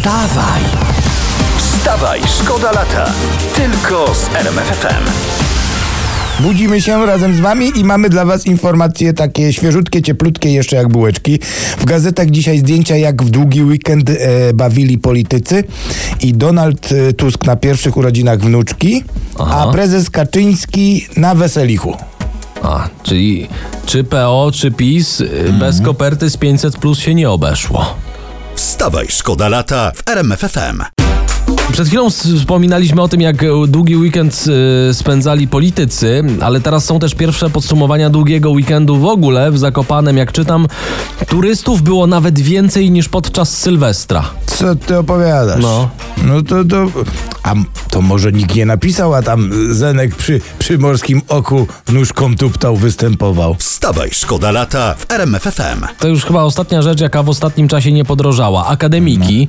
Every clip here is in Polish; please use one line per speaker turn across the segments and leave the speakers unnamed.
Wstawaj! Wstawaj, szkoda lata. Tylko z RMFFM.
Budzimy się razem z wami i mamy dla was informacje takie świeżutkie, cieplutkie, jeszcze jak bułeczki. W gazetach dzisiaj zdjęcia, jak w długi weekend e, bawili politycy i Donald e, Tusk na pierwszych urodzinach wnuczki,
Aha.
a prezes Kaczyński na weselichu.
A, czyli czy PO, czy PiS, y, bez koperty z 500 plus się nie obeszło.
Wstawaj, szkoda lata w RMFFM.
Przed chwilą wspominaliśmy o tym, jak e, długi weekend y, spędzali politycy, ale teraz są też pierwsze podsumowania długiego weekendu w ogóle w Zakopanem. Jak czytam, turystów było nawet więcej niż podczas Sylwestra.
Co ty opowiadasz?
No.
No to, to, a to może nikt nie napisał, a tam Zenek przy, przy morskim oku nóżką tuptał, występował.
Wstawaj, szkoda lata w RMFFM.
To już chyba ostatnia rzecz, jaka w ostatnim czasie nie podrożała. Akademiki.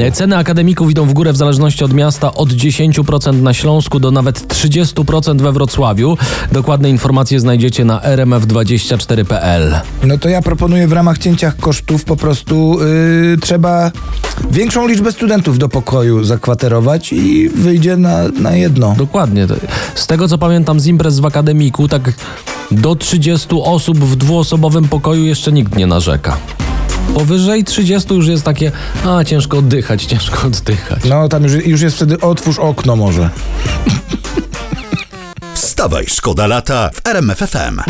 E, Ceny akademików idą w górę w zależności od miasta od 10% na Śląsku do nawet 30% we Wrocławiu. Dokładne informacje znajdziecie na rmf24.pl.
No to ja proponuję w ramach cięcia kosztów po prostu yy, trzeba większą liczbę studentów do pokoju zakwaterować i wyjdzie na, na jedno.
Dokładnie. Z tego co pamiętam z imprez w akademiku, tak do 30 osób w dwuosobowym pokoju jeszcze nikt nie narzeka. Powyżej 30 już jest takie, a ciężko oddychać, ciężko oddychać.
No tam już, już jest wtedy otwórz okno może.
Wstawaj, szkoda lata w RMFFM.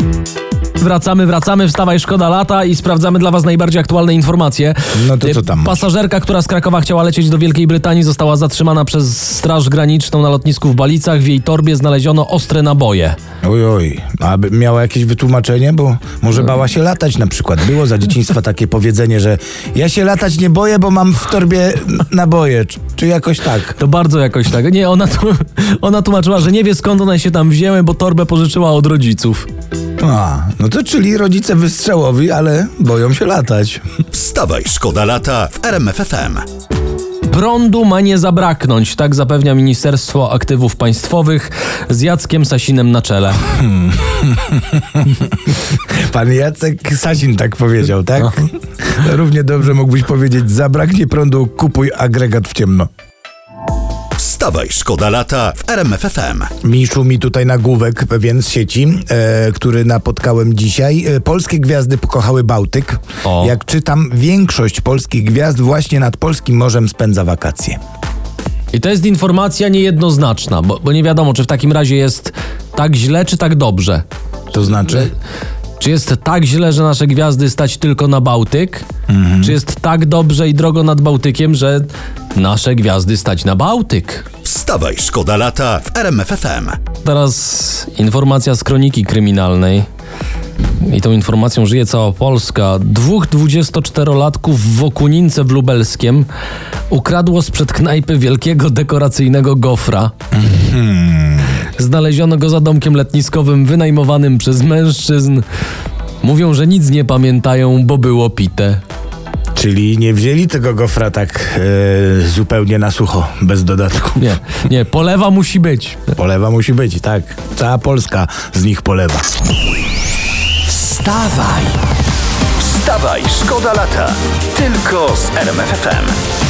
Wracamy, wracamy, wstawaj, szkoda lata i sprawdzamy dla Was najbardziej aktualne informacje.
No to co tam?
Pasażerka, która z Krakowa chciała lecieć do Wielkiej Brytanii, została zatrzymana przez Straż Graniczną na lotnisku w Balicach. W jej torbie znaleziono ostre naboje.
Oj, oj. A miała jakieś wytłumaczenie? Bo może bała się latać na przykład. Było za dzieciństwa takie powiedzenie, że ja się latać nie boję, bo mam w torbie naboje. Czy, jakoś tak?
To bardzo jakoś tak. Nie, ona, ona tłumaczyła, że nie wie skąd one się tam wzięły, bo torbę pożyczyła od rodziców.
A, no to czyli rodzice wystrzałowi, ale boją się latać.
Wstawaj, szkoda lata w RMFFM.
Prądu ma nie zabraknąć, tak zapewnia Ministerstwo Aktywów Państwowych z Jackiem Sasinem na czele.
Pan Jacek Sasin tak powiedział, tak?
No.
Równie dobrze mógłbyś powiedzieć, zabraknie prądu, kupuj agregat w ciemno.
Wstawaj, szkoda lata w RMFFM.
Miszu mi tutaj nagłówek pewien z sieci, e, który napotkałem dzisiaj. E, polskie gwiazdy pokochały Bałtyk.
O.
Jak czytam, większość polskich gwiazd właśnie nad polskim morzem spędza wakacje.
I to jest informacja niejednoznaczna, bo, bo nie wiadomo, czy w takim razie jest tak źle, czy tak dobrze.
To znaczy?
Czy jest tak źle, że nasze gwiazdy stać tylko na Bałtyk? Czy jest tak dobrze i drogo nad Bałtykiem, że nasze gwiazdy stać na Bałtyk?
Wstawaj, szkoda lata w RMFFM.
Teraz informacja z kroniki kryminalnej. I tą informacją żyje cała Polska. Dwóch 24-latków w Okunince w Lubelskiem ukradło sprzed knajpy wielkiego dekoracyjnego gofra. Znaleziono go za domkiem letniskowym wynajmowanym przez mężczyzn. Mówią, że nic nie pamiętają, bo było pite.
Czyli nie wzięli tego gofra tak e, zupełnie na sucho, bez dodatku.
Nie, nie, polewa musi być.
Polewa musi być, tak. Cała Polska z nich polewa.
Wstawaj! Wstawaj, szkoda lata. Tylko z RMFFM.